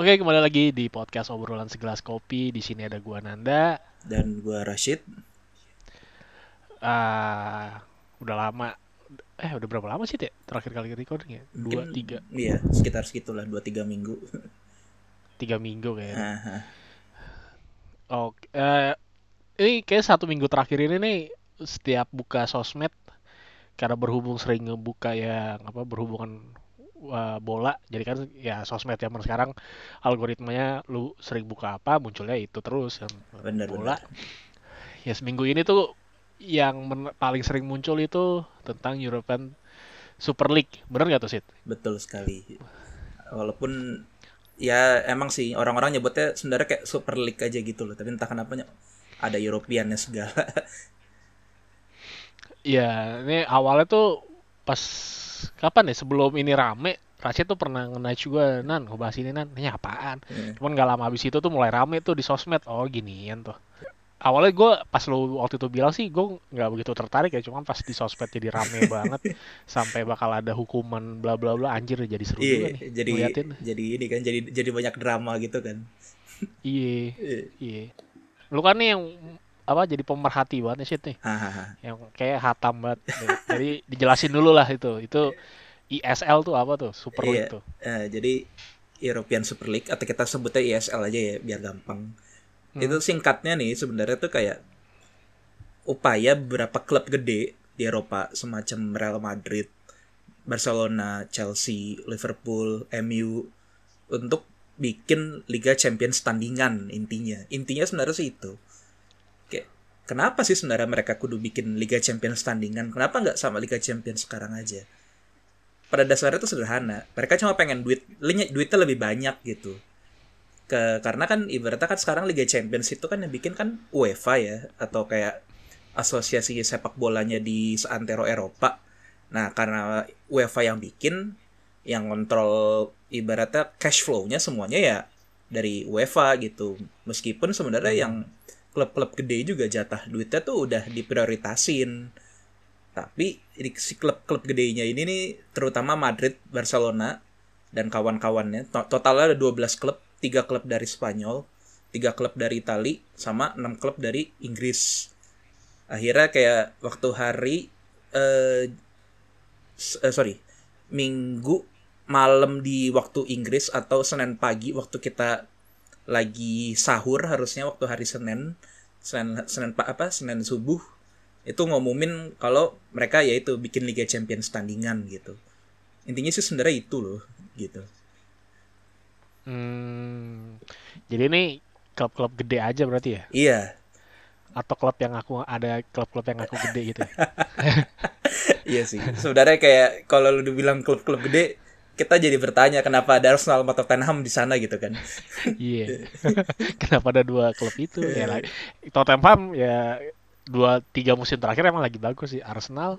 Oke, kembali lagi di podcast obrolan segelas kopi. Di sini ada gua Nanda. Dan gua Rashid. Ah, udah lama. Eh, udah berapa lama sih, Teh? Terakhir kali recording ya? Dua, Mungkin- tiga. Iya, sekitar segitulah 2-3 minggu. Tiga minggu kayaknya. Oke, eh, ini kayak satu minggu terakhir ini nih, setiap buka sosmed, karena berhubung sering ngebuka yang apa berhubungan uh, bola, jadi kan ya sosmed zaman sekarang algoritmanya lu sering buka apa munculnya itu terus yang Benar, bola. benar. Ya seminggu ini tuh yang men- paling sering muncul itu tentang European Super League, bener gak tuh Sid? Betul sekali. Walaupun ya emang sih orang-orang nyebutnya sebenarnya kayak Super League aja gitu loh, tapi entah kenapa ada Europeannya segala. Ya ini awalnya tuh pas kapan ya sebelum ini rame, Rashid tuh pernah nge juga Nan ngebahas ini Nan, ini apaan? Iya. Cuman gak lama habis itu tuh mulai rame tuh di sosmed. Oh ginian tuh. Awalnya gue pas lu waktu itu bilang sih gue nggak begitu tertarik ya, cuman pas di sosmed jadi rame banget sampai bakal ada hukuman bla bla bla anjir jadi seru juga Iya, nih jadi ngeliatin. jadi ini kan jadi jadi banyak drama gitu kan. Iya, Iya. iya. Lu kan nih yang apa jadi pemerhati banget nih Sid nih, yang kayak hatam banget. Jadi dijelasin dulu lah itu. Itu ISL tuh apa tuh? Super Iya. League tuh. Eh, jadi European Super League atau kita sebutnya ESL aja ya biar gampang. Hmm. Itu singkatnya nih sebenarnya tuh kayak upaya beberapa klub gede di Eropa semacam Real Madrid, Barcelona, Chelsea, Liverpool, MU untuk bikin Liga Champions tandingan intinya. Intinya sebenarnya sih itu. Kenapa sih sebenarnya mereka kudu bikin Liga Champions tandingan? Kenapa nggak sama Liga Champions sekarang aja? pada dasarnya itu sederhana. Mereka cuma pengen duit, linya- duitnya lebih banyak gitu. Ke, karena kan ibaratnya kan sekarang Liga Champions itu kan yang bikin kan UEFA ya atau kayak asosiasi sepak bolanya di seantero Eropa. Nah, karena UEFA yang bikin yang kontrol ibaratnya cash flow-nya semuanya ya dari UEFA gitu. Meskipun sebenarnya yang klub-klub gede juga jatah duitnya tuh udah diprioritasin tapi si klub-klub gedenya ini nih terutama Madrid, Barcelona dan kawan-kawannya to- totalnya ada 12 klub, 3 klub dari Spanyol, 3 klub dari Itali sama 6 klub dari Inggris. Akhirnya kayak waktu hari eh, eh, sorry, Minggu malam di waktu Inggris atau Senin pagi waktu kita lagi sahur harusnya waktu hari Senin Senin Senin pa- apa Senin subuh itu ngumumin kalau mereka yaitu bikin Liga Champions tandingan gitu. Intinya sih sebenarnya itu loh gitu. Hmm, jadi ini klub-klub gede aja berarti ya? Iya. Atau klub yang aku ada klub-klub yang aku gede gitu? ya? Iya sih. Sebenarnya kayak kalau lu bilang klub-klub gede, kita jadi bertanya kenapa ada Arsenal atau Tottenham di sana gitu kan. Iya. Kenapa ada dua klub itu? Ya, lah, Tottenham ya dua tiga musim terakhir emang lagi bagus sih. Arsenal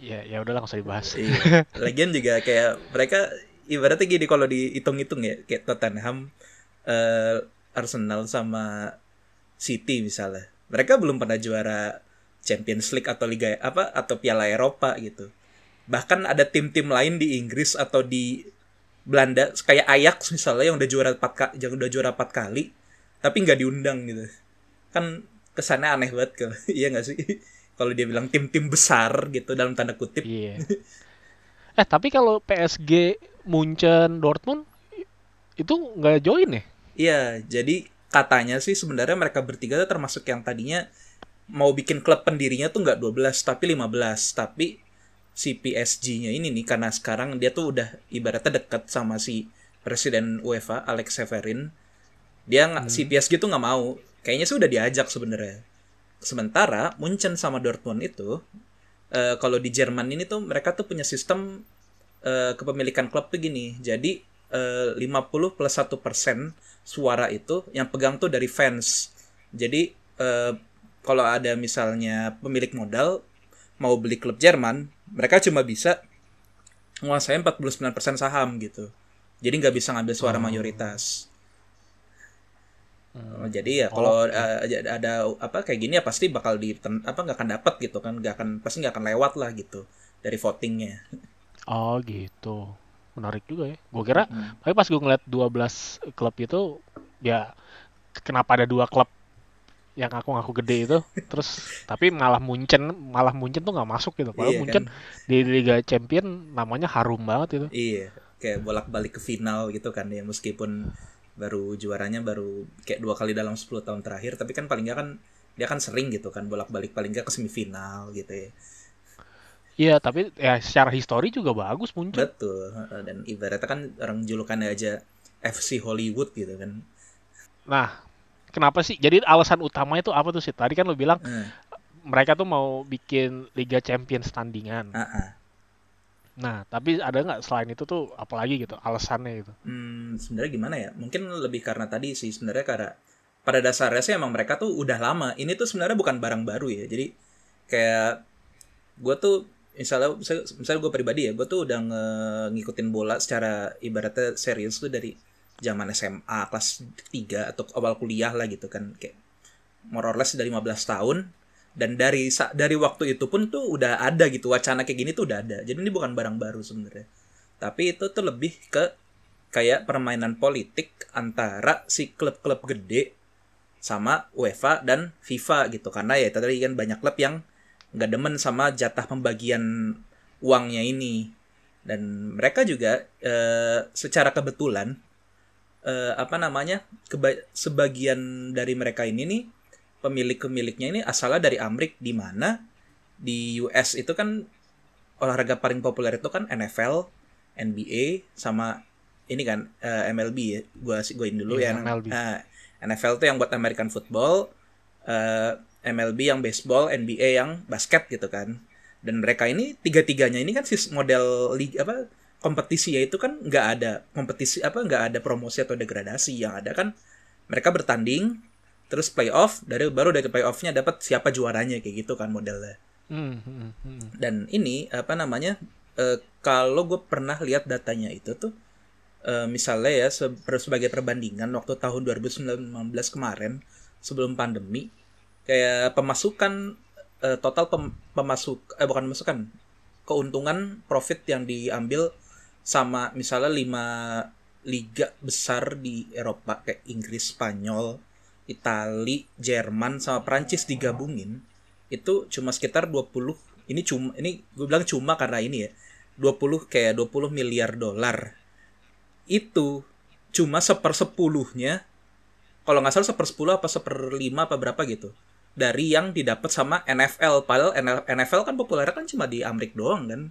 ya ya udah nggak usah dibahas. Iya. Lagian juga kayak mereka ibaratnya gini kalau dihitung-hitung ya kayak Tottenham, eh, Arsenal sama City misalnya. Mereka belum pernah juara Champions League atau Liga apa atau Piala Eropa gitu. Bahkan ada tim-tim lain di Inggris atau di Belanda kayak Ajax misalnya yang udah juara empat ka- yang udah juara empat kali tapi nggak diundang gitu. Kan kesannya aneh banget kalau iya nggak sih? Kalau dia bilang tim-tim besar gitu dalam tanda kutip Iya. Eh tapi kalau PSG, Munchen, Dortmund itu nggak join ya? Iya, jadi katanya sih sebenarnya mereka bertiga termasuk yang tadinya mau bikin klub pendirinya tuh nggak 12 tapi 15. Tapi si PSG-nya ini nih karena sekarang dia tuh udah ibaratnya dekat sama si presiden UEFA Alex Severin. Dia nggak si PSG tuh nggak mau. Kayaknya sih udah diajak sebenarnya. Sementara Munchen sama Dortmund itu eh, kalau di Jerman ini tuh mereka tuh punya sistem eh, kepemilikan klub tuh gini. Jadi eh, 50 plus 1 persen suara itu yang pegang tuh dari fans. Jadi eh, kalau ada misalnya pemilik modal mau beli klub Jerman, mereka cuma bisa menguasai 49% saham gitu. Jadi nggak bisa ngambil suara mayoritas. Oh, jadi ya kalau eh, ada apa kayak gini ya pasti bakal di apa nggak akan dapat gitu kan nggak akan pasti nggak akan lewat lah gitu dari votingnya Oh gitu. menarik juga ya. Gue kira, Hmm. tapi pas gue ngeliat 12 klub itu, ya kenapa ada dua klub yang ngaku-ngaku gede itu, terus tapi malah Munchen, malah Munchen tuh nggak masuk gitu. Padahal Iya Munchen kan? di Liga Champion namanya harum banget itu. Iya, kayak bolak-balik ke final gitu kan ya meskipun baru juaranya baru kayak dua kali dalam 10 tahun terakhir tapi kan paling nggak kan dia kan sering gitu kan bolak-balik paling nggak ke semifinal gitu ya. Iya, tapi ya secara histori juga bagus Munchen. Betul. Dan ibaratnya kan orang julukannya aja FC Hollywood gitu kan. Nah, kenapa sih? Jadi alasan utamanya itu apa tuh sih? Tadi kan lo bilang Eh, mereka tuh mau bikin Liga Champions tandingan. ah, ah. Nah, tapi ada nggak selain itu tuh apalagi gitu alasannya gitu? Hmm, sebenarnya gimana ya? Mungkin lebih karena tadi sih sebenarnya karena pada dasarnya sih emang mereka tuh udah lama. Ini tuh sebenarnya bukan barang baru ya. Jadi kayak gue tuh misalnya misalnya, misalnya gue pribadi ya, gue tuh udah ngikutin bola secara ibaratnya serius tuh dari zaman SMA kelas 3 atau awal kuliah lah gitu kan kayak more or less dari 15 tahun dan dari dari waktu itu pun tuh udah ada gitu wacana kayak gini tuh udah ada. Jadi ini bukan barang baru sebenarnya. Tapi itu tuh lebih ke kayak permainan politik antara si klub-klub gede sama UEFA dan FIFA gitu karena ya tadi kan banyak klub yang nggak demen sama jatah pembagian uangnya ini dan mereka juga eh, secara kebetulan eh, apa namanya keba- sebagian dari mereka ini nih pemilik-pemiliknya ini asalnya dari Amrik di mana di US itu kan olahraga paling populer itu kan NFL, NBA sama ini kan eh, MLB ya. Gua goin dulu Iya, ya. MLB. Nah, NFL tuh yang buat American football, eh, MLB yang baseball, NBA yang basket gitu kan. Dan mereka ini tiga-tiganya ini kan sis model liga apa kompetisi ya itu kan nggak ada kompetisi apa nggak ada promosi atau degradasi yang ada kan mereka bertanding terus playoff dari baru dari playoffnya dapat siapa juaranya kayak gitu kan modelnya Hmm, hmm, hmm. dan ini apa namanya eh, kalau gue pernah lihat datanya itu tuh eh, misalnya ya se- sebagai perbandingan waktu tahun 2019 kemarin sebelum pandemi kayak pemasukan eh, total pem- pemasuk eh bukan pemasukan keuntungan profit yang diambil sama misalnya lima liga besar di Eropa kayak Inggris, Spanyol, Itali, Jerman sama Prancis digabungin itu cuma sekitar 20 ini cuma ini gue bilang cuma karena ini ya 20 kayak 20 miliar dolar. Itu cuma sepersepuluhnya kalau nggak salah sepersepuluh apa seperlima apa berapa gitu dari yang didapat sama NFL padahal NFL kan populernya kan cuma di Amerika doang kan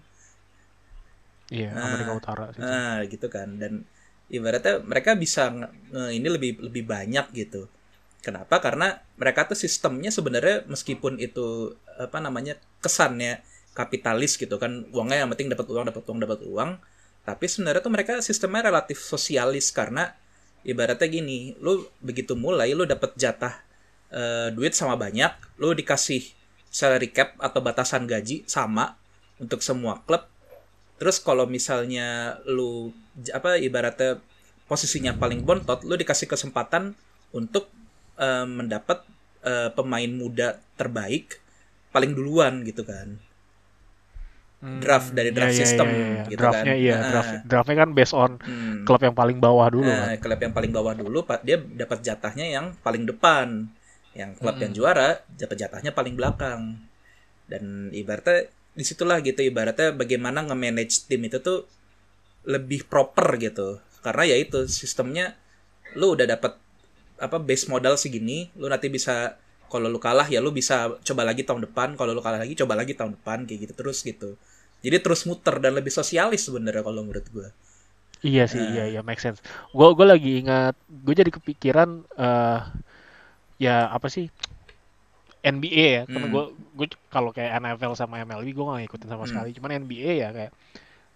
Iya, Nah, Amerika Utara sih. Nah, gitu kan. Dan ibaratnya mereka bisa ini lebih lebih banyak gitu. Kenapa? Karena mereka tuh sistemnya sebenarnya meskipun itu apa namanya kesannya kapitalis gitu kan, uangnya yang penting dapat uang, dapat uang, dapat uang. Tapi sebenarnya tuh mereka sistemnya relatif sosialis karena ibaratnya gini, lu begitu mulai lu dapat jatah eh, duit sama banyak, lu dikasih salary cap atau batasan gaji sama untuk semua klub Terus kalau misalnya lu apa ibaratnya posisinya paling bontot, lu dikasih kesempatan untuk eh, mendapat eh, pemain muda terbaik paling duluan gitu kan. Hmm, draft dari draft iya, iya, system iya, iya. gitu Draftnya kan. iya, Nah, draft, draftnya kan based on Hmm. klub yang paling bawah dulu kan. Nah, klub yang paling bawah dulu Pak dia dapat jatahnya yang paling depan. Yang klub yang Mm-mm. juara dapat jatahnya paling belakang. Dan ibaratnya di situlah gitu ibaratnya bagaimana nge-manage tim itu tuh lebih proper gitu. Karena ya itu sistemnya lu udah dapat apa base modal segini, lu nanti bisa kalau lu kalah ya lu bisa coba lagi tahun depan, kalau lu kalah lagi coba lagi tahun depan kayak gitu terus gitu. Jadi terus muter dan lebih sosialis sebenarnya kalau menurut gua. Iya sih, Nah. iya iya make sense. Gue gue lagi ingat, gue jadi kepikiran eh ya apa sih NBA ya, karena Hmm. gue gue kalau kayak NFL sama MLB gue gak ngikutin sama Hmm. sekali. Cuman NBA ya kayak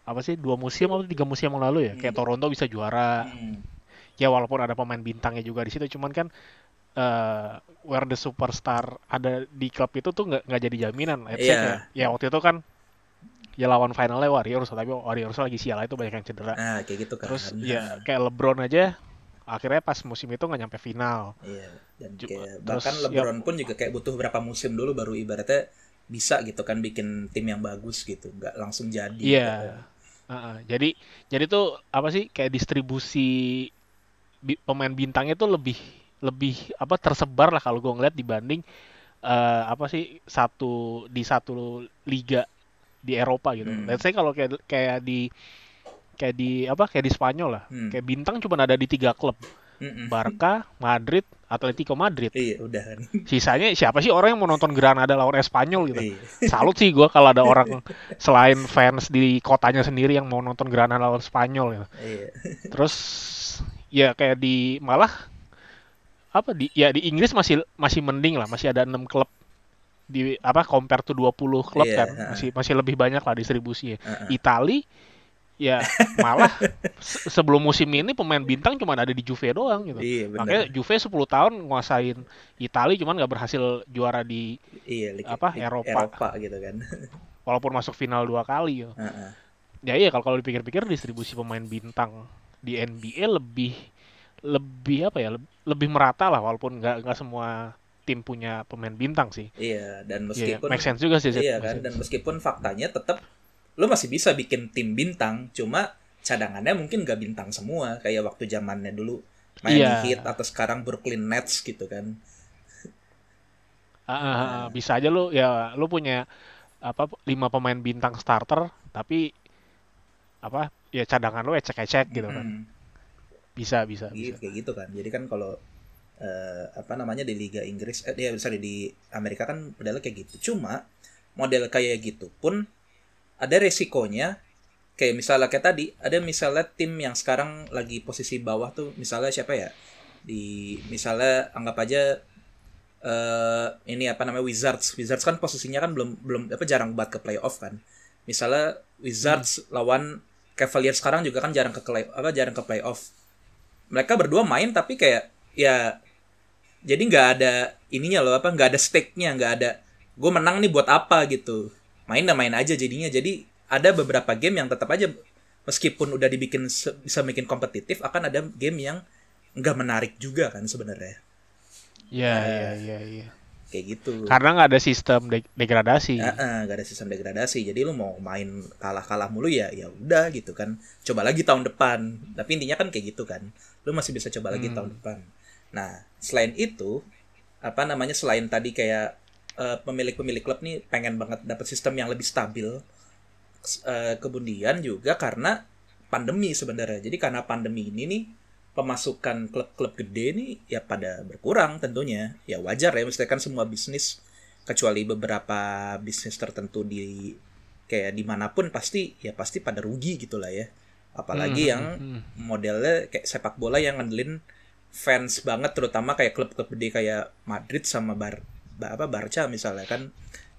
apa sih dua musim atau tiga musim yang lalu ya, kayak Hmm. Toronto bisa juara. Hmm. Ya walaupun ada pemain bintangnya juga di situ, cuman kan eh where the superstar ada di klub itu tuh nggak nggak jadi jaminan. Let's say Iya. kayak- ya waktu itu kan ya lawan finalnya Warriors, tapi Warriors lagi sial itu banyak yang cedera. Nah, kayak gitu kan. Terus ya kayak LeBron aja akhirnya pas musim itu nggak nyampe final. Iya, dan kayak terus, bahkan ya- LeBron pun juga kayak butuh berapa musim dulu baru ibaratnya bisa gitu kan bikin tim yang bagus gitu, nggak langsung jadi. Iya. gitu. Heeh, jadi jadi tuh apa sih kayak distribusi bi- pemain bintangnya tuh lebih lebih apa tersebar lah kalau gue ngeliat dibanding eh, apa sih satu di satu liga di Eropa gitu. Hmm. Let's say kalau kayak kayak di kayak di apa kayak di Spanyol lah. Hmm. Kayak bintang cuma ada di tiga klub. Mm-mm. Barca, Madrid, Atletico Madrid. Iya, udah. Sisanya siapa sih orang yang mau nonton Granada lawan Espanyol gitu? Iya. Salut sih gue kalau ada orang selain fans di kotanya sendiri yang mau nonton Granada lawan Spanyol gitu. Iya. Terus ya kayak di malah apa di ya di Inggris masih masih mending lah, masih ada 6 klub di apa compare to 20 klub Iya, kan. Masih masih lebih banyak lah distribusinya. Heeh. Itali ya malah se- sebelum musim ini pemain bintang cuma ada di Juve doang gitu. Iya, benar. Makanya Juve 10 tahun nguasain Itali cuman nggak berhasil juara di Iya, apa, Liga- Eropa. Eropa gitu kan. walaupun masuk final dua kali gitu. Heeh. Ya iya kalau kalau dipikir-pikir distribusi pemain bintang di NBA lebih lebih apa ya leb- lebih merata lah walaupun nggak nggak semua tim punya pemain bintang sih. Iya, dan Iya, meskipun make sense juga sih. Iya kan, sense. dan meskipun faktanya tetap lo masih bisa bikin tim bintang, cuma cadangannya mungkin gak bintang semua kayak waktu zamannya dulu Miami Iya. Heat atau sekarang Brooklyn Nets gitu kan. Ah, ah, Nah. bisa aja lu ya lu punya apa lima pemain bintang starter tapi apa ya cadangan lu ecek-ecek gitu kan. Mm-mm. Bisa bisa Gitu, bisa. kayak gitu kan. Jadi kan kalau eh, apa namanya di Liga Inggris, eh, ya sorry di Amerika kan modelnya kayak gitu. Cuma model kayak gitu pun ada resikonya. Kayak misalnya kayak tadi, ada misalnya tim yang sekarang lagi posisi bawah tuh, misalnya siapa ya? Di misalnya anggap aja eh ini apa namanya Wizards. Wizards kan posisinya kan belum belum apa jarang banget ke playoff kan. Misalnya Wizards lawan Cavaliers sekarang juga kan jarang ke play, apa jarang ke playoff. Mereka berdua main tapi kayak ya jadi nggak ada ininya loh apa nggak ada stake-nya nggak ada gue menang nih buat apa gitu main dan main aja jadinya jadi ada beberapa game yang tetap aja meskipun udah dibikin se- bisa bikin kompetitif akan ada game yang nggak menarik juga kan sebenarnya Iya Eh. iya iya iya. kayak gitu Karena nggak ada sistem de- degradasi. Nggak ada sistem degradasi jadi lu mau main kalah kalah mulu ya ya udah gitu kan coba lagi tahun depan tapi intinya kan kayak gitu kan lu masih bisa coba lagi Hmm. tahun depan nah selain itu apa namanya selain tadi kayak eh, pemilik-pemilik klub nih pengen banget dapat sistem yang lebih stabil. Eh, kemudian juga karena pandemi sebenarnya. Jadi karena pandemi ini nih pemasukan klub-klub gede nih ya pada berkurang tentunya. Ya wajar ya mesti kan semua bisnis kecuali beberapa bisnis tertentu di kayak di mana pun pasti ya pasti pada rugi gitulah ya. Apalagi Hmm, yang hmm, hmm. modelnya kayak sepak bola yang ngandelin fans banget terutama kayak klub-klub gede kayak Madrid sama Bar Ba- apa Barca misalnya kan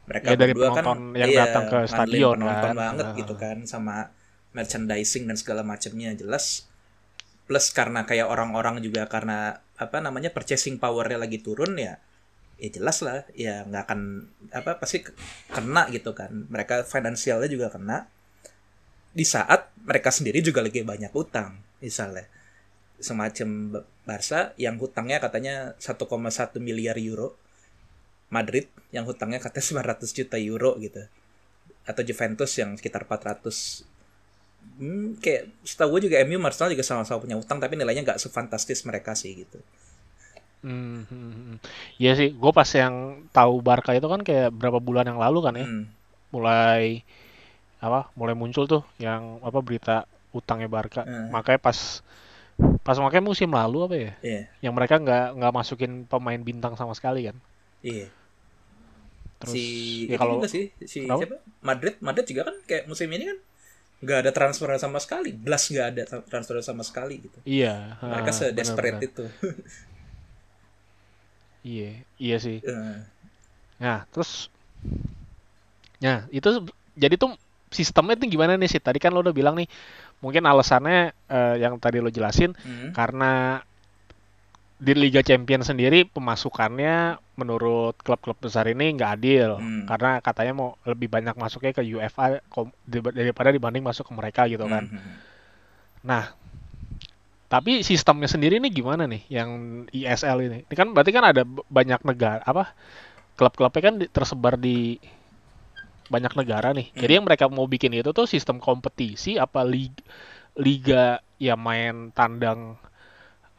mereka Ya, dari berdua kan yang iya, datang ke stadion penonton kan. banget Ah. gitu kan sama merchandising dan segala macamnya jelas. Plus karena kayak orang-orang juga karena apa namanya purchasing powernya lagi turun ya ya jelas lah ya nggak akan apa pasti ke- kena gitu kan. Mereka finansialnya juga kena. Di saat mereka sendiri juga lagi banyak utang misalnya. Semacam Ba- Barca yang hutangnya katanya 1,1 miliar euro Madrid yang hutangnya katanya 900 juta euro gitu atau Juventus yang sekitar 400 hmm, kayak setahu gue juga MU Arsenal juga sama-sama punya utang tapi nilainya nggak sefantastis mereka sih gitu Hmm. Iya sih, gue pas yang tahu Barca itu kan kayak berapa bulan yang lalu kan ya, Hmm, mulai apa, mulai muncul tuh yang apa berita utangnya Barca. Hmm. Makanya pas pas makanya musim lalu apa ya, iya yang mereka nggak nggak masukin pemain bintang sama sekali kan. iya Terus si ya kalau juga sih si Kenapa? siapa Madrid Madrid juga kan kayak musim ini kan nggak ada transfer sama sekali Blas nggak ada tra- transfer sama sekali gitu iya, mereka ah, sedesperate benar-benar. itu Iya, iya sih. Eh, Nah, terus Nah, itu jadi tuh sistemnya tuh gimana nih sih? Tadi kan lo udah bilang nih, mungkin alasannya eh, yang tadi lo jelasin hmm, karena di Liga Champions sendiri pemasukannya menurut klub-klub besar ini nggak adil Hmm. karena katanya mau lebih banyak masuknya ke UEFA daripada dibanding masuk ke mereka gitu kan. hmm, hmm. Nah, tapi sistemnya sendiri ini gimana nih yang ISL ini? Ini kan berarti kan ada banyak negara apa klub-klubnya kan di- tersebar di banyak negara nih. Hmm. Jadi yang mereka mau bikin itu tuh sistem kompetisi apa liga, liga ya main tandang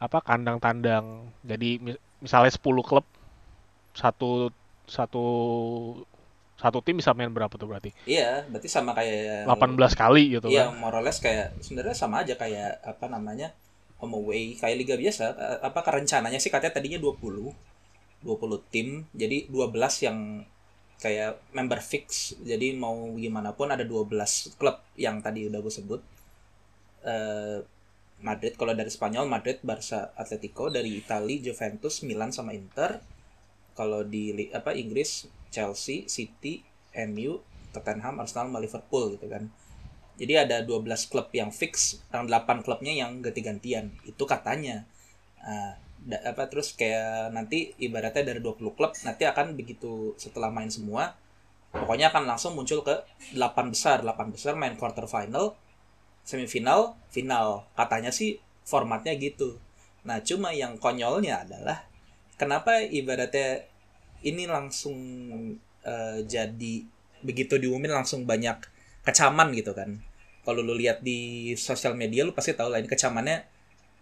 apa kandang tandang. Jadi mi- misalnya 10 klub satu satu satu tim bisa main berapa tuh berarti? Iya, berarti sama kayak 18 kali gitu Iya, kan. or less kayak sebenarnya sama aja kayak apa namanya? home away kayak liga biasa. Apa rencananya sih katanya tadinya 20 20 tim. Jadi 12 yang kayak member fix. Jadi mau gimana pun ada 12 klub yang tadi udah gue sebut. Eh, Madrid kalau dari Spanyol Madrid, Barca, Atletico, dari Itali Juventus, Milan sama Inter. Kalau di apa Inggris Chelsea, City, MU, Tottenham, Arsenal, sama Liverpool gitu kan. Jadi ada 12 klub yang fix, yang 8 klubnya yang ganti-gantian. Itu katanya. Da- apa terus kayak nanti ibaratnya dari 20 klub nanti akan begitu setelah main semua pokoknya akan langsung muncul ke 8 besar. 8 besar main quarter final, semifinal, final. Katanya sih formatnya gitu. Nah, cuma yang konyolnya adalah kenapa ibaratnya ini langsung eh, jadi begitu diumumin langsung banyak kecaman gitu kan. Kalau lu lihat di sosial media lu pasti tahu lah ini kecamannya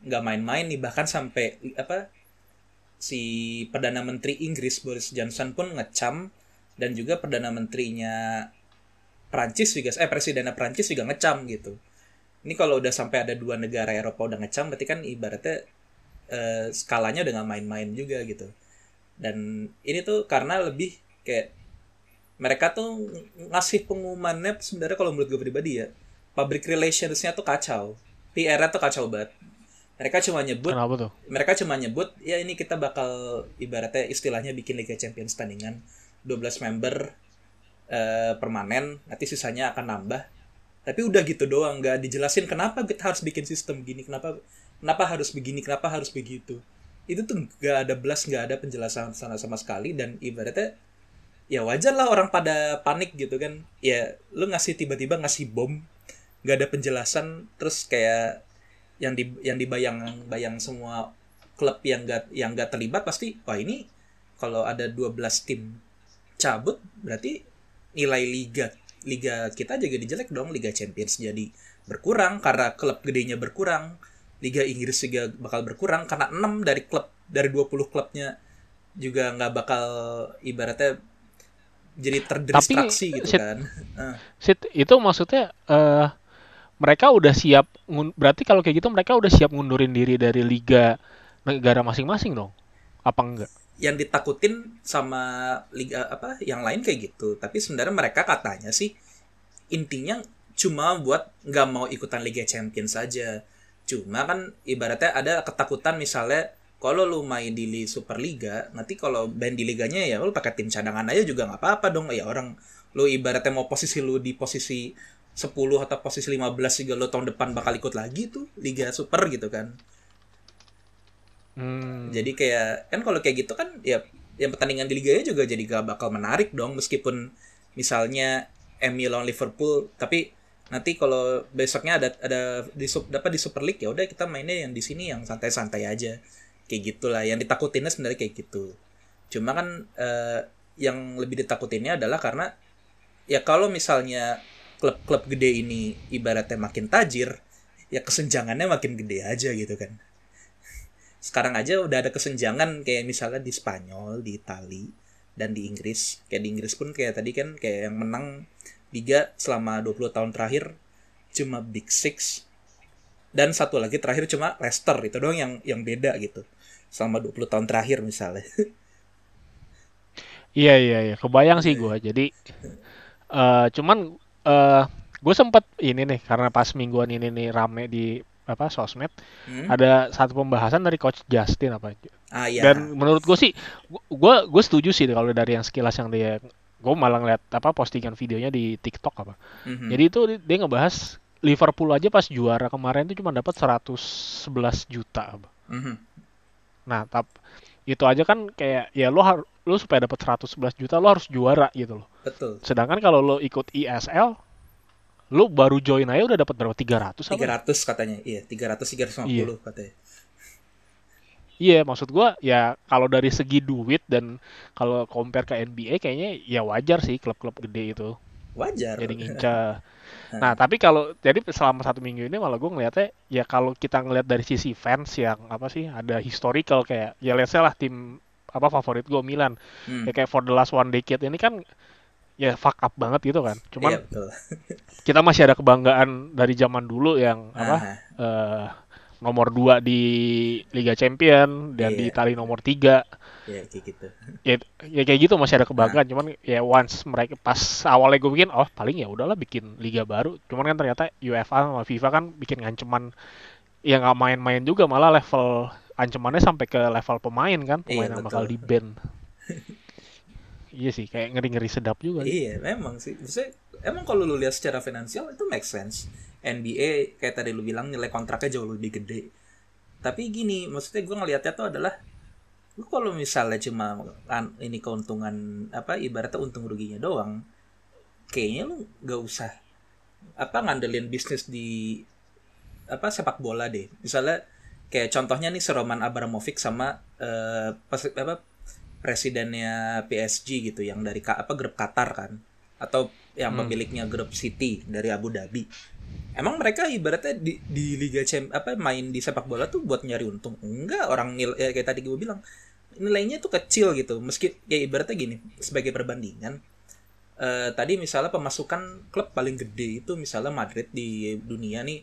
nggak main-main nih bahkan sampai apa si perdana menteri Inggris Boris Johnson pun ngecam dan juga perdana menterinya Prancis juga eh presidennya Prancis juga ngecam gitu. Ini kalau udah sampai ada dua negara Eropa udah ngecam berarti kan ibaratnya eh, skalanya udah nggak main-main juga gitu. Dan ini tuh karena lebih kayak mereka tuh ngasih pengumumannya sebenarnya kalau menurut gue pribadi ya public relationsnya tuh kacau PR-nya tuh kacau banget mereka cuma nyebut Kenapa tuh? mereka cuma nyebut ya ini kita bakal ibaratnya istilahnya bikin Liga Champions tandingan 12 member eh, permanen nanti sisanya akan nambah tapi udah gitu doang nggak dijelasin kenapa kita harus bikin sistem gini kenapa kenapa harus begini kenapa harus begitu. Itu tuh nggak ada belas nggak ada penjelasan sama sama sekali dan ibaratnya ya wajar lah orang pada panik gitu kan. Ya lu ngasih tiba-tiba ngasih bom nggak ada penjelasan terus kayak yang di yang dibayang bayang semua klub yang gak yang gak terlibat pasti wah ini kalau ada 12 tim cabut berarti nilai liga liga kita juga dijelek dong liga champions jadi berkurang karena klub gedenya berkurang liga Inggris juga bakal berkurang karena 6 dari klub dari 20 klubnya juga nggak bakal ibaratnya jadi terdistraksi gitu Sid- kan Sid, itu maksudnya eh mereka udah siap berarti kalau kayak gitu mereka udah siap ngundurin diri dari liga negara masing-masing dong. Apa enggak? Yang ditakutin sama liga apa yang lain kayak gitu. Tapi sebenarnya mereka katanya sih intinya cuma buat nggak mau ikutan Liga Champions saja cuma kan ibaratnya ada ketakutan misalnya kalau lu main di Li- Superliga nanti kalau band di liganya ya lu pakai tim cadangan aja juga nggak apa-apa dong. Ya orang lu ibaratnya mau posisi lu di posisi 10 atau posisi 15 juga lu tahun depan bakal ikut lagi tuh Liga Super gitu kan Hmm. jadi kayak kan kalau kayak gitu kan ya yang pertandingan di liganya juga jadi gak bakal menarik dong meskipun misalnya MU lawan Liverpool tapi nanti kalau besoknya ada ada di dapat di Super League ya udah kita mainnya yang di sini yang santai-santai aja. Kayak gitulah yang ditakutinnya sebenarnya kayak gitu. Cuma kan eh, yang lebih ditakutinnya adalah karena ya kalau misalnya klub-klub gede ini ibaratnya makin tajir ya kesenjangannya makin gede aja gitu kan sekarang aja udah ada kesenjangan kayak misalnya di Spanyol, di Itali, dan di Inggris. Kayak di Inggris pun kayak tadi kan kayak yang menang liga selama 20 tahun terakhir cuma Big Six dan satu lagi terakhir cuma Leicester itu doang yang yang beda gitu selama 20 tahun terakhir misalnya. Iya iya iya, kebayang sih gua. Jadi eh cuman eh gue sempet ini nih karena pas mingguan ini nih rame di apa sosmed Hmm? ada satu pembahasan dari coach Justin apa Ah iya. dan menurut gue sih gue gue setuju sih kalau dari yang sekilas yang dia gue malah ngeliat apa postingan videonya di TikTok apa Mhm. jadi itu dia ngebahas Liverpool aja pas juara kemarin itu cuma dapat 111 juta apa. Mhm. nah tap itu aja kan kayak ya lo harus lo supaya dapat 111 juta lo harus juara gitu loh Betul. sedangkan kalau lo ikut ISL lo baru join aja udah dapat berapa 300 apa 300 katanya. Iya, 300 350 Iya. katanya. Iya, maksud gua ya kalau dari segi duit dan kalau compare ke NBA kayaknya ya wajar sih klub-klub gede itu. wajar jadi ngincar nah tapi kalau jadi selama satu minggu ini malah gue ngeliatnya ya kalau kita ngeliat dari sisi fans yang apa sih ada historical kayak ya let's say lah tim apa favorit gue Milan Hmm. ya kayak for the last one decade ini kan ya fuck up banget gitu kan. Cuman Iya, betul. kita masih ada kebanggaan dari zaman dulu yang apa eh, nomor 2 di Liga Champion dan di Iya. Italia nomor 3 ya kayak gitu. Ya, ya kayak gitu masih ada kebanggaan. Cuman ya once mereka pas awalnya gue bikin oh paling ya udahlah bikin liga baru. Cuman kan ternyata UEFA sama FIFA kan bikin ancaman ya nggak main-main juga malah level ancamannya sampai ke level pemain kan. Pemain Iya, yang bakal betul. di ban iya sih kayak ngeri-ngeri sedap juga. Iya, memang sih. Maksudnya, emang kalau lu lihat secara finansial itu make sense. NBA kayak tadi lu bilang nilai kontraknya jauh lebih gede. Tapi gini, maksudnya gue ngelihatnya tuh adalah lu kalau misalnya cuma ini keuntungan apa ibaratnya untung ruginya doang, kayaknya lu gak usah apa ngandelin bisnis di apa sepak bola deh. Misalnya kayak contohnya nih si Roman Abramovich sama eh, pes- apa presidennya PSG gitu yang dari apa grup Qatar kan atau yang Hmm. pemiliknya grup City dari Abu Dhabi. Emang mereka ibaratnya di, di Liga Champ apa main di sepak bola tuh buat nyari untung? Enggak, orang nilai ya kayak tadi gue bilang nilainya tuh kecil gitu. Meski kayak ibaratnya gini sebagai perbandingan eh, tadi misalnya pemasukan klub paling gede itu misalnya Madrid di dunia nih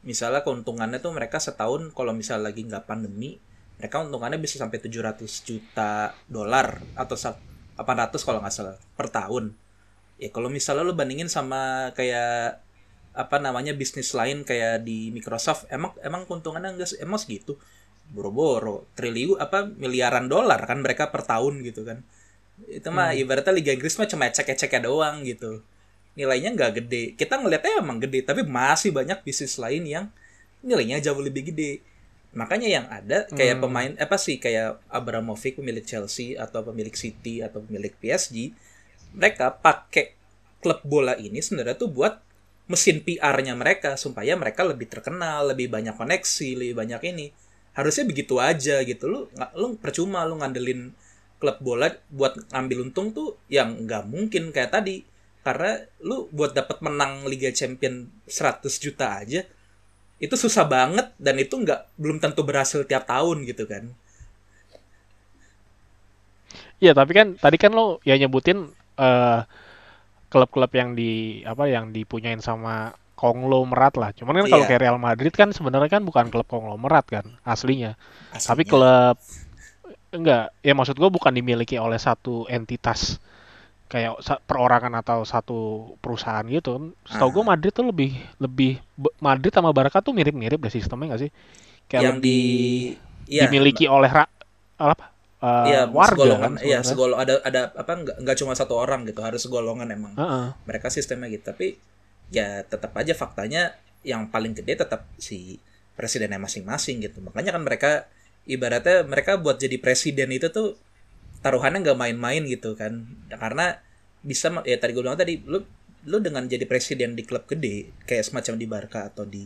misalnya keuntungannya tuh mereka setahun kalau misalnya lagi nggak pandemi mereka untungannya bisa sampai 700 juta dolar atau sa- 800 kalau nggak salah per tahun. Ya kalau misalnya lo bandingin sama kayak apa namanya bisnis lain kayak di Microsoft emang emang keuntungannya enggak emang segitu. Boro-boro triliun apa miliaran dolar kan mereka per tahun gitu kan. Itu mah ibaratnya Liga Inggris mah cuma ecek-eceknya doang gitu. Nilainya nggak gede. Kita ngeliatnya emang gede tapi masih banyak bisnis lain yang nilainya jauh lebih gede makanya yang ada kayak Hmm. pemain apa sih kayak Abramovich pemilik Chelsea atau pemilik City atau pemilik PSG mereka pakai klub bola ini sebenarnya tuh buat mesin PR-nya mereka supaya mereka lebih terkenal lebih banyak koneksi lebih banyak ini. Harusnya begitu aja gitu. Lu nggak lu percuma lu ngandelin klub bola buat ngambil untung tuh yang nggak mungkin kayak tadi. Karena lu buat dapat menang Liga Champion 100 juta aja itu susah banget dan itu nggak belum tentu berhasil tiap tahun gitu kan Iya, tapi kan tadi kan lo ya nyebutin eh, klub-klub yang di apa yang dipunyain sama konglomerat lah. Cuman kan kalau Iya. kayak Real Madrid kan sebenarnya kan bukan klub konglomerat kan aslinya. Tapi Aslinya. klub enggak, ya maksud gue bukan dimiliki oleh satu entitas kayak perorangan atau satu perusahaan gitu. Setahu gue Ah. Madrid tuh lebih lebih Madrid sama Barca tuh mirip-mirip deh sistemnya nggak sih? Kayak yang di iya, dimiliki oleh ra- apa? eh, iya, warga segolongan, kan iya sebenarnya. segol ada ada apa nggak nggak cuma satu orang gitu harus segolongan emang Heeh. mereka sistemnya gitu tapi ya tetap aja faktanya yang paling gede tetap si presidennya masing-masing gitu makanya kan mereka ibaratnya mereka buat jadi presiden itu tuh taruhannya nggak main-main gitu kan karena bisa ya tadi gue bilang tadi lu lu dengan jadi presiden di klub gede kayak semacam di Barca atau di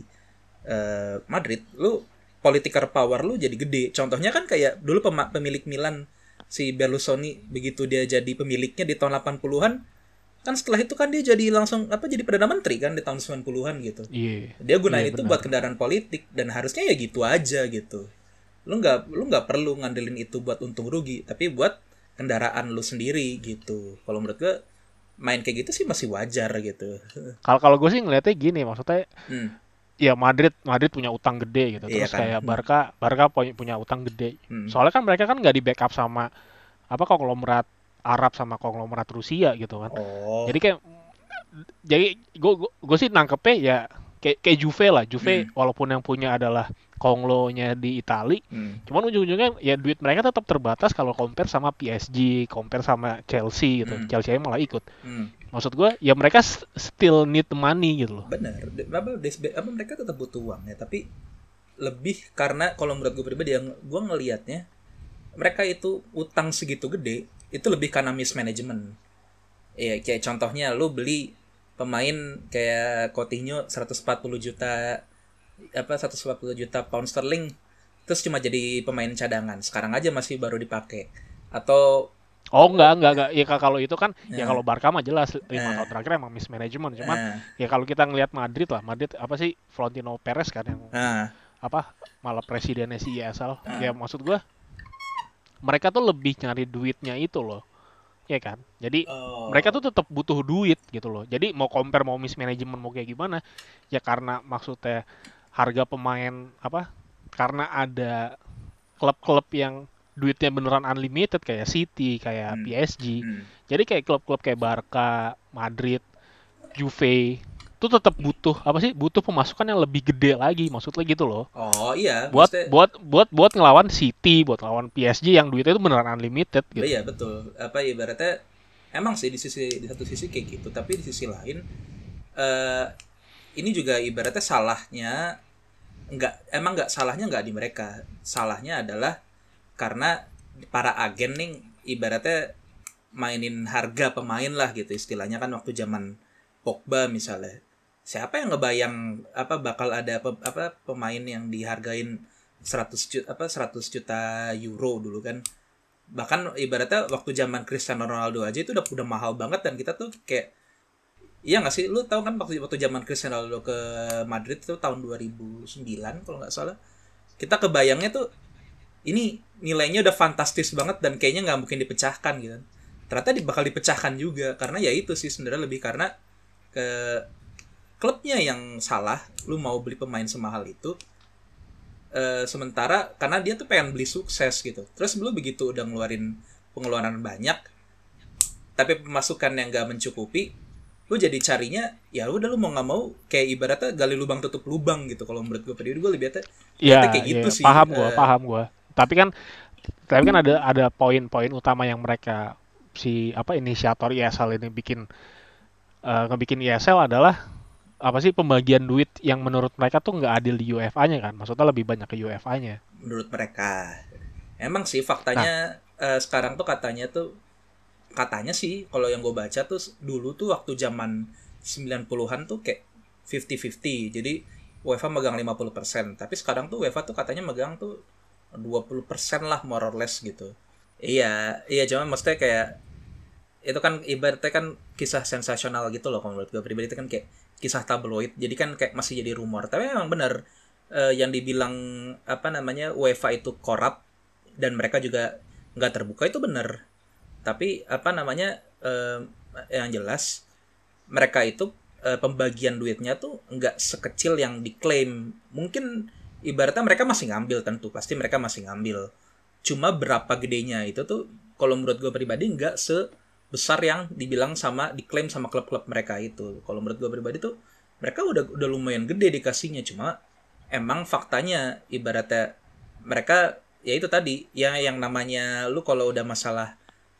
eh, Madrid lu political power lu jadi gede contohnya kan kayak dulu pemilik Milan si Berlusconi begitu dia jadi pemiliknya di tahun 80-an kan setelah itu kan dia jadi langsung apa jadi perdana menteri kan di tahun 90-an gitu Iya. dia gunain Iya, itu benar. buat kendaraan politik dan harusnya ya gitu aja gitu lu nggak lu nggak perlu ngandelin itu buat untung rugi tapi buat kendaraan lu sendiri gitu kalau menurut gue main kayak gitu sih masih wajar gitu Kalau kalau gue sih ngeliatnya gini, maksudnya hmm, ya Madrid Madrid punya utang gede gitu. Iya Terus kan. kayak Hmm. Barca Barca punya, punya utang gede. hmm. Soalnya kan mereka kan nggak di backup sama apa konglomerat Arab sama konglomerat Rusia gitu kan. oh Jadi kayak jadi gue gue sih nangkepnya ya kayak kayak Juve lah. Juve Hmm. walaupun yang punya adalah konglonya di Itali, hmm. cuman ujung-ujungnya ya duit mereka tetap terbatas kalau compare sama PSG, compare sama Chelsea gitu. Hmm. Chelsea malah ikut. hmm. Maksud gue ya mereka still need money gitu loh. benar apa, apa mereka tetap butuh uang ya tapi lebih karena kalau menurut gue pribadi yang gue ngelihatnya mereka itu utang segitu gede itu lebih karena mismanagement ya kayak contohnya lu beli pemain kayak Coutinho 140 juta apa 140 juta pound sterling terus cuma jadi pemain cadangan. Sekarang aja masih baru dipakai. Atau Oh enggak enggak enggak. Ya ka- kalau itu kan ya Nah, kalau Barca mah jelas lima nah, tahun terakhir emang mismanagement. Cuman nah, ya kalau kita ngelihat Madrid lah Madrid apa sih Florentino Perez kan yang nah, apa malah presidennya si ESL nah. ya maksud gua mereka tuh lebih nyari duitnya itu loh ya kan? Jadi mereka Oh, tuh tetap butuh duit gitu loh. Jadi mau compare mau mismanagement mau kayak gimana ya karena maksudnya harga pemain apa karena ada klub-klub yang duitnya beneran unlimited kayak City kayak hmm, PSG hmm. jadi kayak klub-klub kayak Barca Madrid Juve itu tetap butuh apa sih butuh pemasukan yang lebih gede lagi maksudnya gitu loh Oh iya, buat maksudnya buat buat buat ngelawan City buat ngelawan PSG yang duitnya itu beneran unlimited oh gitu iya betul. Apa ibaratnya emang sih di sisi di satu sisi kayak gitu, tapi di sisi lain eh ini juga ibaratnya salahnya nggak emang nggak salahnya nggak di mereka. Salahnya adalah karena para agen nih ibaratnya mainin harga pemain lah gitu istilahnya kan waktu zaman Pogba misalnya siapa yang ngebayang apa bakal ada pe- apa pemain yang dihargain 100 juta apa 100 juta euro dulu kan? Bahkan ibaratnya waktu zaman Cristiano Ronaldo aja itu udah udah mahal banget dan kita tuh kayak iya nggak sih? Lu tahu kan waktu waktu zaman Cristiano Ronaldo ke Madrid itu tahun 2009 kalau nggak salah. Kita kebayangnya tuh ini nilainya udah fantastis banget dan kayaknya nggak mungkin dipecahkan gitu. Ternyata bakal dipecahkan juga karena ya itu sih sebenarnya lebih karena ke klubnya yang salah lu mau beli pemain semahal itu eh, sementara karena dia tuh pengen beli sukses gitu. Terus lu begitu udah ngeluarin pengeluaran banyak tapi pemasukan yang gak mencukupi lu jadi carinya ya udah lu mau nggak mau kayak ibaratnya gali lubang tutup lubang gitu kalau menurut gue pribadi gue lebih lihatnya ya kayak gitu ya sih. Paham gua Eh, paham gua. Tapi kan tapi kan ada ada poin-poin utama yang mereka si apa inisiator ESL ini bikin eh, ngebikin ESL adalah apa sih pembagian duit yang menurut mereka tuh nggak adil di UEFA-nya kan? Maksudnya lebih banyak ke UEFA-nya menurut mereka. Emang sih nah. faktanya eh, sekarang tuh katanya tuh katanya sih kalau yang gue baca tuh dulu tuh waktu zaman 90-an tuh kayak 50-50 jadi UEFA megang 50% tapi sekarang tuh UEFA tuh katanya megang tuh 20% lah more or less gitu. Iya iya cuma maksudnya kayak itu kan ibaratnya kan kisah sensasional gitu loh kalau menurut gue pribadi. Itu kan kayak kisah tabloid jadi kan kayak masih jadi rumor. Tapi memang benar eh, yang dibilang apa namanya UEFA itu korup dan mereka juga nggak terbuka itu benar. Tapi apa namanya eh, yang jelas mereka itu eh, pembagian duitnya tuh nggak sekecil yang diklaim. Mungkin ibaratnya mereka masih ngambil tentu pasti mereka masih ngambil. Cuma berapa gedenya itu tuh kalau menurut gue pribadi nggak sebesar yang dibilang sama diklaim sama klub-klub mereka itu. Kalau menurut gue pribadi tuh mereka udah udah lumayan gede dikasihnya. Cuma emang faktanya ibaratnya mereka ya itu tadi ya yang namanya lu kalau udah masalah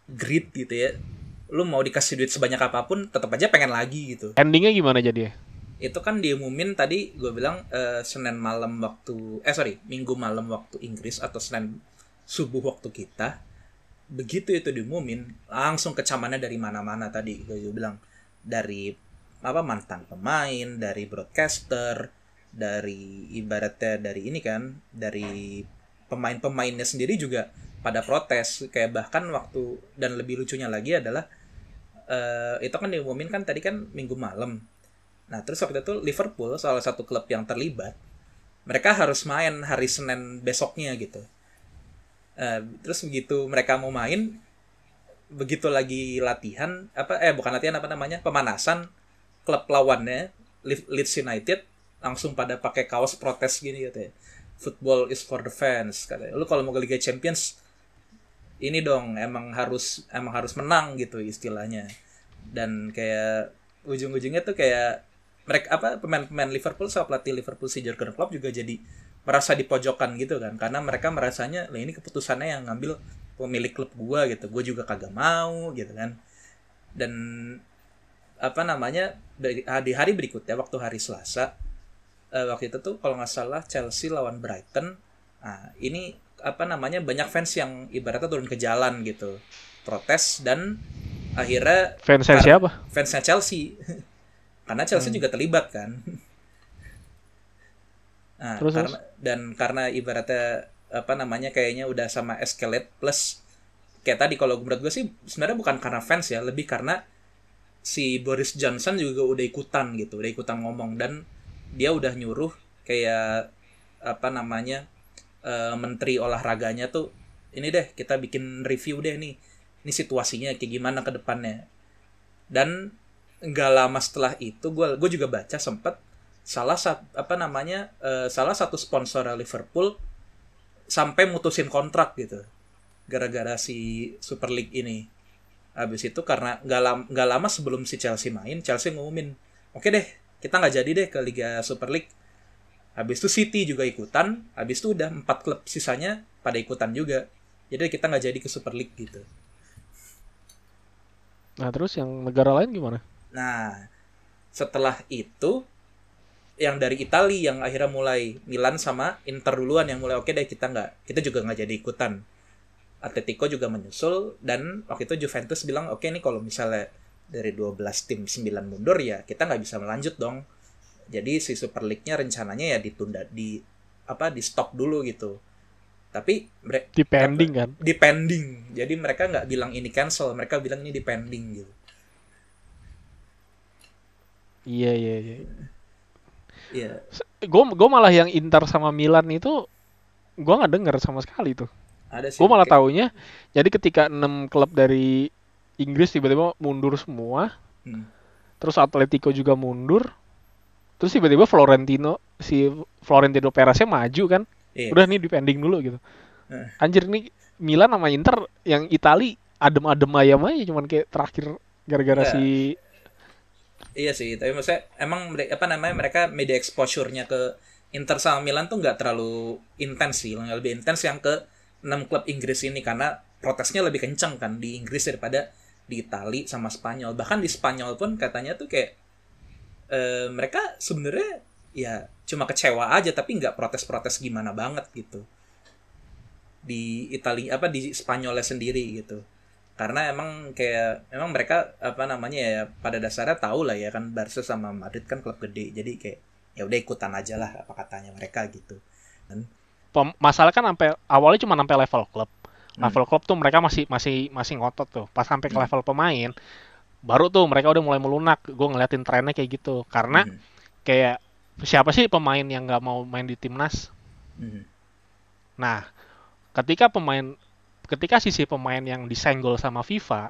greed gitu ya lu mau dikasih duit sebanyak apa pun tetap aja pengen lagi gitu. Endingnya gimana jadi? Itu kan diumumin tadi gue bilang eh, Senin malam waktu eh sorry Minggu malam waktu Inggris atau Senin subuh waktu kita begitu itu diumumin langsung kecamannya dari mana-mana tadi gue juga bilang. Dari apa mantan pemain dari broadcaster dari ibaratnya dari ini kan dari pemain-pemainnya sendiri juga pada protes. Kayak bahkan waktu dan lebih lucunya lagi adalah eh, itu kan diumumin kan tadi kan minggu malam. Nah, terus waktu itu Liverpool, salah satu klub yang terlibat, mereka harus main hari Senin besoknya gitu. Eh, terus begitu mereka mau main, begitu lagi latihan, apa eh bukan latihan apa namanya, pemanasan, klub lawannya Le- Leeds United langsung pada pakai kaos protes gini gitu ya. Football is for the fans katanya. Lu kalau mau ke Liga Champions ini dong emang harus emang harus menang gitu istilahnya. Dan kayak ujung-ujungnya tuh kayak mereka apa pemain-pemain Liverpool sama pelatih Liverpool si Jurgen Klopp juga jadi merasa dipojokkan gitu kan. Karena mereka merasanya lah ini keputusannya yang ngambil pemilik klub gua gitu. Gue juga kagak mau gitu kan. Dan apa namanya di hari berikutnya waktu hari Selasa eh, waktu itu tuh kalau nggak salah Chelsea lawan Brighton. Nah ini apa namanya banyak fans yang ibaratnya turun ke jalan gitu. Protes dan akhirnya fansnya siapa? fansnya Chelsea. Karena Chelsea Hmm. juga terlibat kan nah terus terus? karena dan karena ibaratnya apa namanya kayaknya udah sama escalate plus kayak tadi kalau menurut gue sih sebenarnya bukan karena fans ya lebih karena si Boris Johnson juga udah ikutan gitu udah ikutan ngomong dan dia udah nyuruh kayak apa namanya uh, menteri olahraganya tuh ini deh kita bikin review deh nih ini situasinya kayak gimana ke depannya. Dan nggak lama setelah itu gue gue juga baca sempet salah satu apa namanya uh, salah satu sponsor Liverpool sampai mutusin kontrak gitu gara-gara si Super League ini. Habis itu karena nggak lama nggak lama sebelum si Chelsea main Chelsea ngumumin oke okay deh kita nggak jadi deh ke Liga Super League. Habis itu City juga ikutan habis itu udah empat klub sisanya pada ikutan juga. Jadi kita nggak jadi ke Super League gitu. Nah terus yang negara lain gimana? Nah setelah itu yang dari Italia yang akhirnya mulai Milan sama Inter duluan yang mulai oke okay deh kita nggak kita juga nggak jadi ikutan. Atletico juga menyusul dan waktu itu Juventus bilang oke okay nih kalau misalnya dari 12 tim 9 mundur ya kita nggak bisa melanjut dong. Jadi si Super League-nya rencananya ya ditunda di apa di stop dulu gitu. Tapi mereka depending kan? Depending jadi mereka nggak bilang ini cancel mereka bilang ini depending gitu. Iya iya iya Iya. Gue gue malah yang Inter sama Milan itu gue nggak denger sama sekali tuh. Ada sih. Gue malah taunya jadi ketika enam klub dari Inggris tiba-tiba mundur semua, hmm. terus Atletico juga mundur, terus tiba-tiba Florentino si Florentino Pereznya maju kan, iya. udah nih dipending dulu gitu. Uh. Anjir nih Milan sama Inter yang Itali adem-adem ayam aja cuman kayak terakhir gara-gara yeah. si Iya sih, tapi maksudnya emang apa namanya mereka media exposure-nya ke Inter sama Milan tuh nggak terlalu intens sih, lebih intens yang ke 6 klub Inggris ini karena protesnya lebih kenceng kan di Inggris daripada di Itali sama Spanyol. Bahkan di Spanyol pun katanya tuh kayak e, mereka sebenarnya ya cuma kecewa aja tapi nggak protes-protes gimana banget gitu. Di Italia apa di Spanyolnya sendiri gitu karena emang kayak emang mereka apa namanya ya pada dasarnya tahu lah ya kan Barca sama Madrid kan klub gede jadi kayak ya udah ikutan aja lah apa katanya mereka gitu kan masalah kan sampai awalnya cuma sampai level klub hmm. level klub tuh mereka masih masih masih ngotot tuh pas sampai ke hmm. level pemain baru tuh mereka udah mulai melunak gue ngeliatin trennya kayak gitu karena hmm. kayak siapa sih pemain yang nggak mau main di timnas hmm. nah ketika pemain ketika sisi pemain yang disenggol sama FIFA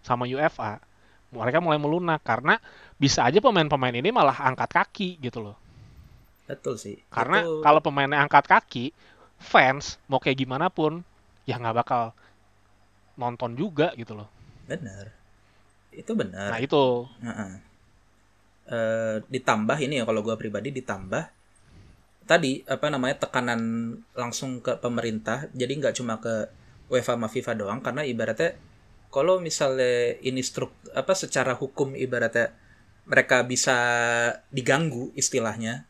sama UEFA mereka mulai melunak karena bisa aja pemain-pemain ini malah angkat kaki gitu loh. Betul sih. Karena itu... kalau pemainnya angkat kaki, fans mau kayak gimana pun ya nggak bakal nonton juga gitu loh. Benar. Itu benar. Nah itu. Uh -uh. Uh, ditambah ini ya kalau gue pribadi ditambah tadi apa namanya tekanan langsung ke pemerintah. Jadi nggak cuma ke UEFA sama FIFA doang karena ibaratnya kalau misalnya ini struk apa secara hukum ibaratnya mereka bisa diganggu istilahnya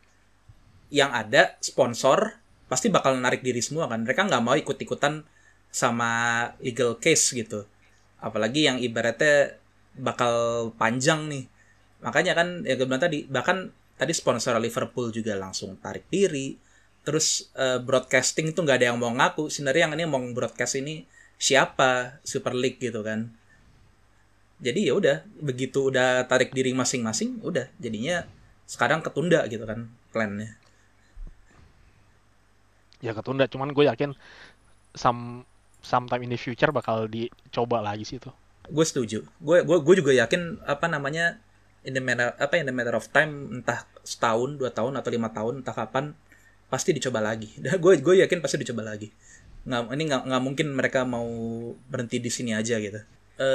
yang ada sponsor pasti bakal narik diri semua kan. Mereka nggak mau ikut ikutan sama legal case gitu. Apalagi yang ibaratnya bakal panjang nih. Makanya kan ya gue bilang tadi bahkan tadi sponsor Liverpool juga langsung tarik diri. Terus uh, broadcasting itu nggak ada yang mau ngaku. Sebenarnya yang ini mau broadcast ini siapa? Super League gitu kan. Jadi ya udah begitu udah tarik diri masing-masing udah. Jadinya sekarang ketunda gitu kan plannya. Ya ketunda. Cuman gue yakin some sometime in the future bakal dicoba lagi sih itu. Gue setuju. Gue gue gue juga yakin apa namanya in the matter apa in the matter of time entah setahun dua tahun atau lima tahun entah kapan pasti dicoba lagi. Dan gue gue yakin pasti dicoba lagi. Nggak ini nggak nggak mungkin mereka mau berhenti di sini aja gitu. E,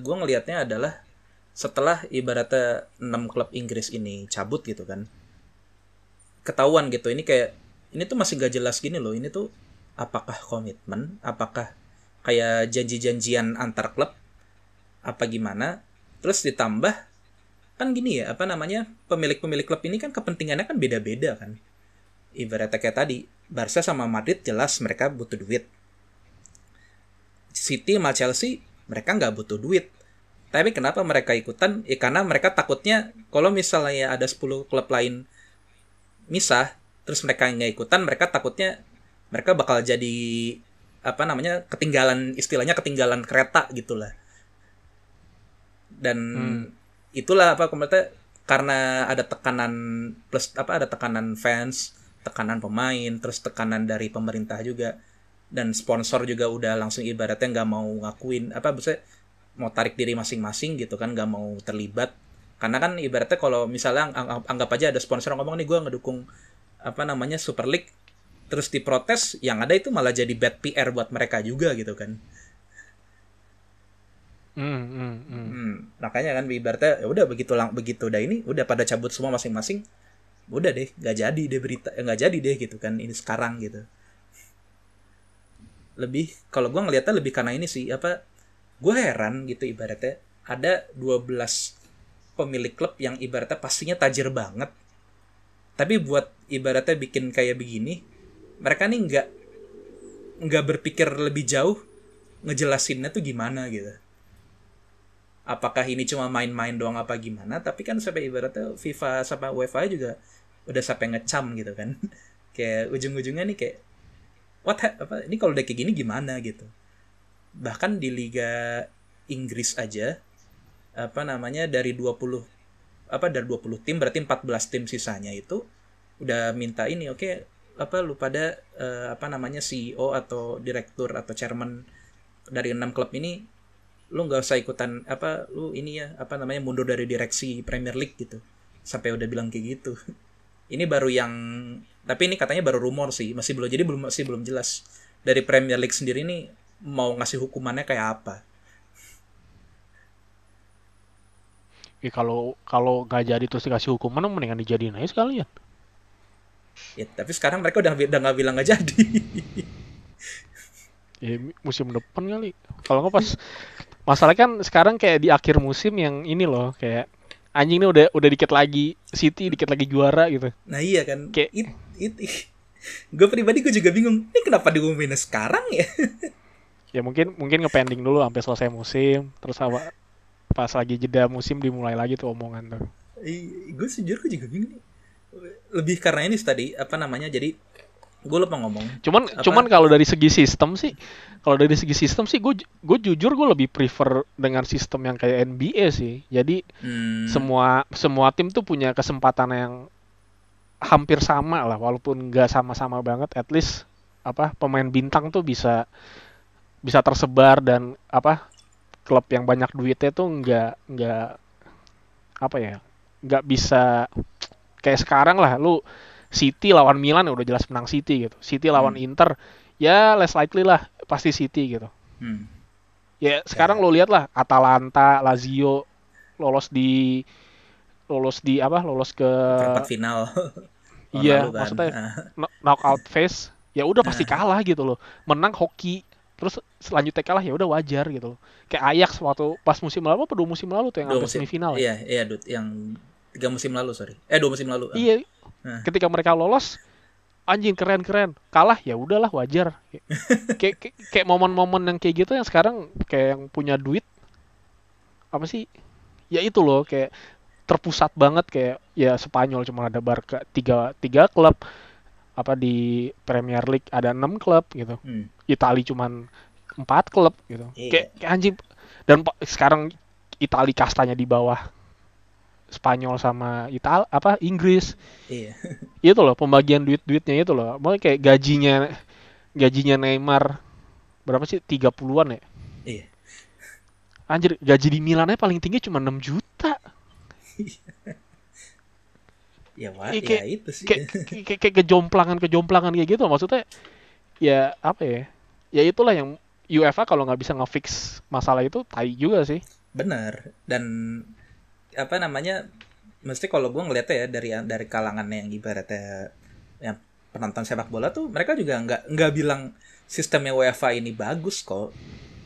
gue ngelihatnya adalah setelah ibaratnya enam klub Inggris ini cabut gitu kan ketahuan gitu. Ini kayak ini tuh masih gak jelas gini loh. Ini tuh apakah komitmen apakah kayak janji-janjian antar klub apa gimana terus ditambah kan gini ya apa namanya pemilik-pemilik klub ini kan kepentingannya kan beda-beda kan. Ibaratnya kayak tadi Barca sama Madrid jelas mereka butuh duit. City sama Chelsea mereka nggak butuh duit. Tapi kenapa mereka ikutan? Ya karena mereka takutnya kalau misalnya ada 10 klub lain misah terus mereka nggak ikutan mereka takutnya mereka bakal jadi apa namanya ketinggalan istilahnya ketinggalan kereta gitulah. Dan Hmm. Itulah apa komentar karena ada tekanan plus apa ada tekanan fans tekanan pemain terus tekanan dari pemerintah juga dan sponsor juga udah langsung ibaratnya nggak mau ngakuin apa maksudnya mau tarik diri masing-masing gitu kan nggak mau terlibat. Karena kan ibaratnya kalau misalnya ang- anggap aja ada sponsor yang ngomong nih gue ngedukung apa namanya Super League terus diprotes yang ada itu malah jadi bad PR buat mereka juga gitu kan Hmm, hmm, hmm. Hmm, makanya kan ibaratnya ya udah begitu lang begitu udah ini udah pada cabut semua masing-masing udah deh nggak jadi deh berita eh, nggak jadi deh gitu kan ini sekarang gitu. Lebih kalau gua ngelihatnya lebih karena ini sih apa gue heran gitu ibaratnya ada 12 pemilik klub yang ibaratnya pastinya tajir banget. Tapi buat ibaratnya bikin kayak begini mereka nih nggak nggak berpikir lebih jauh ngejelasinnya tuh gimana gitu apakah ini cuma main-main doang apa gimana? Tapi kan sampai ibaratnya FIFA sama UEFA juga udah sampai ngecam gitu kan. Kayak ujung-ujungnya nih kayak what ha- apa ini kalau udah kayak gini gimana? gitu. Bahkan di Liga Inggris aja apa namanya dari 20 apa dari 20 tim berarti 14 tim sisanya itu udah minta ini oke apa lu pada eh, apa namanya CEO atau direktur atau chairman dari enam klub ini lu nggak usah ikutan apa lu ini ya apa namanya mundur dari direksi Premier League gitu. Sampai udah bilang kayak gitu. Ini baru yang tapi ini katanya baru rumor sih masih belum jadi belum masih belum jelas. Dari Premier League sendiri nih mau ngasih hukumannya kayak apa? Ya, kalau kalau nggak jadi terus dikasih hukuman mendingan dijadiin aja sekalian. ya tapi sekarang mereka udah udah nggak bilang nggak jadi. Ya musim depan kali. Kalau nggak pas masalah kan sekarang kayak di akhir musim yang ini loh kayak anjing ini udah udah dikit lagi City dikit lagi juara gitu. nah iya kan Kayak- it, it, gue pribadi gue juga bingung ini kenapa diumumin sekarang ya Ya mungkin mungkin ngepending dulu sampai selesai musim terus apa pas lagi jeda musim dimulai lagi tuh omongan tuh. gue sejujur gue juga bingung nih lebih karena ini tadi apa namanya jadi gue lupa ngomong Cuman Apa? cuman kalau dari segi sistem sih, kalau dari segi sistem sih gue gue jujur gue lebih prefer dengan sistem yang kayak NBA sih. Jadi Hmm, semua semua tim tuh punya kesempatan yang hampir sama lah, walaupun nggak sama-sama banget. At least apa pemain bintang tuh bisa bisa tersebar dan apa klub yang banyak duitnya tuh nggak nggak apa ya nggak bisa kayak sekarang lah lu City lawan Milan ya udah jelas menang City gitu. City lawan Hmm. Inter ya less likely lah pasti City gitu. Hmm. ya sekarang lo lihat lah Atalanta Lazio lolos di lolos di apa lolos ke perempat final. Iya kan. maksudnya Ah, kno- knockout phase ya udah pasti Nah. kalah gitu loh. Menang hoki terus selanjutnya kalah ya udah wajar gitu loh. Kayak Ajax waktu pas musim lalu apa dua musim lalu tuh yang sampai musim. semifinal ya? Iya iya Dut yang tiga musim lalu sorry. Eh dua musim lalu. Ah. iya Nah. ketika mereka lolos anjing keren keren kalah ya udahlah wajar. Kayak kayak- kayak momen-momen yang kayak gitu yang sekarang kayak yang punya duit apa sih? Ya itu loh kayak terpusat banget kayak ya Spanyol cuma ada Barca tiga tiga klub apa di Premier League ada enam klub gitu. Hmm. Itali cuman empat klub gitu. Iya. kayak, kayak anjing. Dan sekarang Itali kastanya di bawah Spanyol sama Ital apa Inggris. Iya. Itu loh pembagian duit-duitnya itu loh. Mau kayak gajinya gajinya Neymar berapa sih? 30-an ya? Iya. Anjir gaji di Milannya paling tinggi cuma 6 juta. Ya wah Iya, ya kayak- itu sih. kayak kayak, kayak kejomplangan kejomplangan kayak gitu. Maksudnya ya apa ya? Ya itulah yang UEFA kalau nggak bisa ngefix masalah itu tai juga sih. Benar. Dan apa namanya mesti kalau gue ngeliatnya ya dari dari kalangan yang ibaratnya yang penonton sepak bola tuh mereka juga nggak nggak bilang sistemnya UEFA ini bagus kok.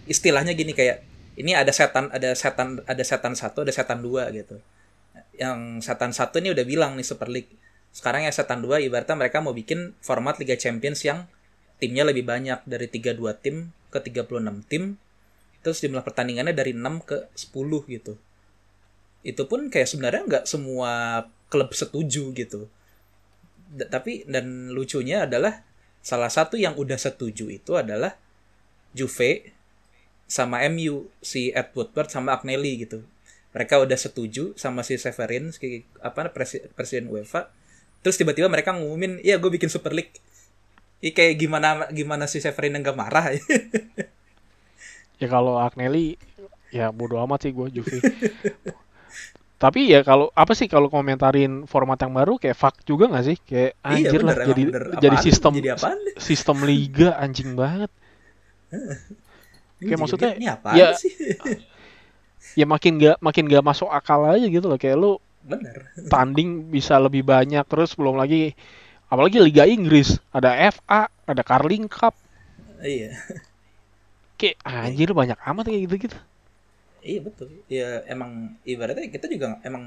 Istilahnya gini kayak ini ada setan ada setan ada setan satu ada setan dua gitu. Yang setan satu ini udah bilang nih Super League. Sekarang yang setan dua ibaratnya mereka mau bikin format Liga Champions yang timnya lebih banyak dari 32 tim ke 36 tim. Terus jumlah pertandingannya dari 6 ke 10 gitu itu pun kayak sebenarnya nggak semua klub setuju gitu. D- tapi dan lucunya adalah salah satu yang udah setuju itu adalah Juve sama MU si Ed Woodward sama Agnelli gitu. Mereka udah setuju sama si Severin si, apa presi, presiden UEFA. Terus tiba-tiba mereka ngumumin iya gue bikin Super League. Ih, kayak gimana gimana si Severin yang gak marah ya? Kalau Agnelli ya bodo amat sih gue Juve tapi ya kalau apa sih kalau komentarin format yang baru kayak fuck juga nggak sih? Kayak Iya, anjir bener, lah jadi bener. jadi sistem Jadi apaan? sistem liga anjing banget. Kayak maksudnya, ini ya- sih? ya makin gak makin gak masuk akal aja gitu loh. Kayak lu bener. tanding bisa lebih banyak terus belum lagi apalagi Liga Inggris. Ada FA ada Carling Cup. Iya. Kayak anjir banyak amat kayak gitu gitu Iya betul. Ya emang ibaratnya kita juga emang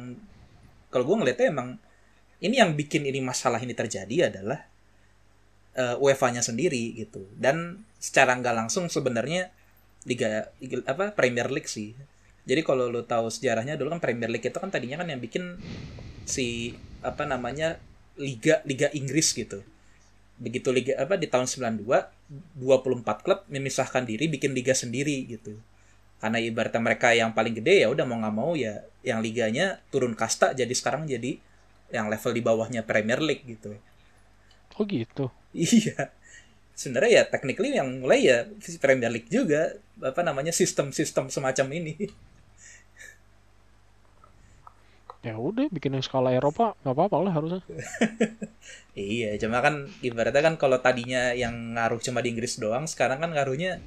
kalau gue ngeliatnya emang ini yang bikin ini masalah ini terjadi adalah eh, UEFA-nya sendiri gitu. Dan secara nggak langsung sebenarnya liga- apa Premier League sih. Jadi kalau lo tahu sejarahnya dulu kan Premier League itu kan tadinya kan yang bikin si apa namanya liga liga Inggris gitu. Begitu liga apa di tahun 92 24 klub memisahkan diri bikin liga sendiri gitu karena ibaratnya mereka yang paling gede ya udah mau nggak mau ya yang liganya turun kasta jadi sekarang jadi yang level di bawahnya Premier League gitu. Oh gitu. Iya. Sebenarnya ya technically yang mulai ya Premier League juga apa namanya sistem-sistem semacam ini. Ya udah bikin yang skala Eropa nggak apa-apa lah harusnya. Iya cuma kan ibaratnya kan kalau tadinya yang ngaruh cuma di Inggris doang sekarang kan ngaruhnya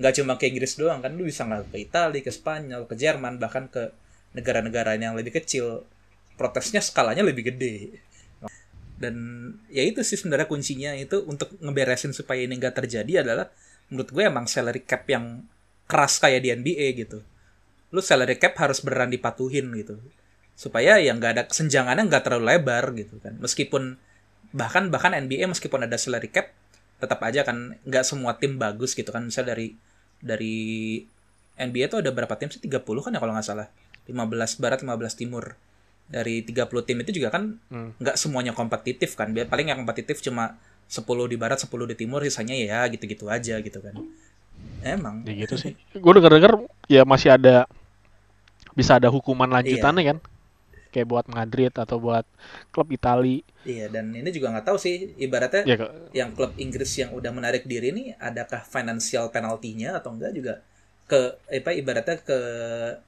nggak cuma ke Inggris doang kan lu bisa ngaruh ke Italia ke Spanyol ke Jerman bahkan ke negara-negara yang lebih kecil. Protesnya skalanya lebih gede. Dan ya itu sih sebenarnya kuncinya itu untuk ngeberesin supaya ini nggak terjadi adalah menurut gue emang salary cap yang keras kayak di NBA gitu. Lu salary cap harus beneran dipatuhin gitu. Supaya yang nggak ada kesenjangannya nggak terlalu lebar gitu kan. Meskipun bahkan bahkan NBA meskipun ada salary cap tetap aja kan nggak semua tim bagus gitu kan. Misal dari dari NBA tuh ada berapa tim sih? 30 kan ya kalau nggak salah. 15 barat 15 timur. Dari 30 tim itu juga kan Hmm. nggak semuanya kompetitif kan. Biar paling yang kompetitif cuma 10 di barat 10 di timur sisanya ya gitu-gitu aja gitu kan. Emang. Ya gitu sih. Gue denger denger ya masih ada bisa ada hukuman lanjutannya kan? Kayak buat Madrid atau buat klub Itali iya dan ini juga nggak tahu sih ibaratnya ya yang klub Inggris yang udah menarik diri ini adakah financial penaltinya atau enggak juga ke eh, apa ibaratnya ke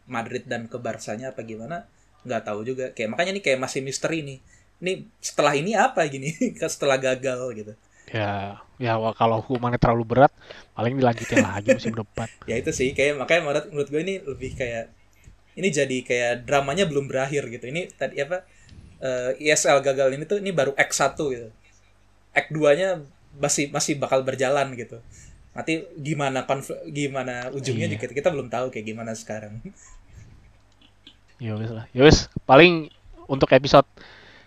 Madrid dan ke Barsanya apa gimana nggak tahu juga. Kayak makanya nih kayak masih misteri nih. Ini setelah ini apa gini? Setelah gagal gitu. Ya ya wah, kalau hukumannya terlalu berat paling dilanjutin lagi musim depan. Ya itu sih. Kayak makanya menurut, menurut gue ini lebih kayak ini jadi kayak dramanya belum berakhir gitu. Ini tadi apa eh, ISL gagal ini tuh ini baru Act 1 gitu. Act 2 nya masih masih bakal berjalan gitu. Nanti gimana konfl- gimana ujungnya Iya. juga kita belum tahu kayak gimana sekarang. Ya wes lah. Ya wes paling untuk episode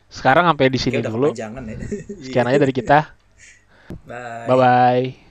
sekarang sampai di sini udah dulu. kepanjangan ya. Sekian aja dari kita. Bye. Bye bye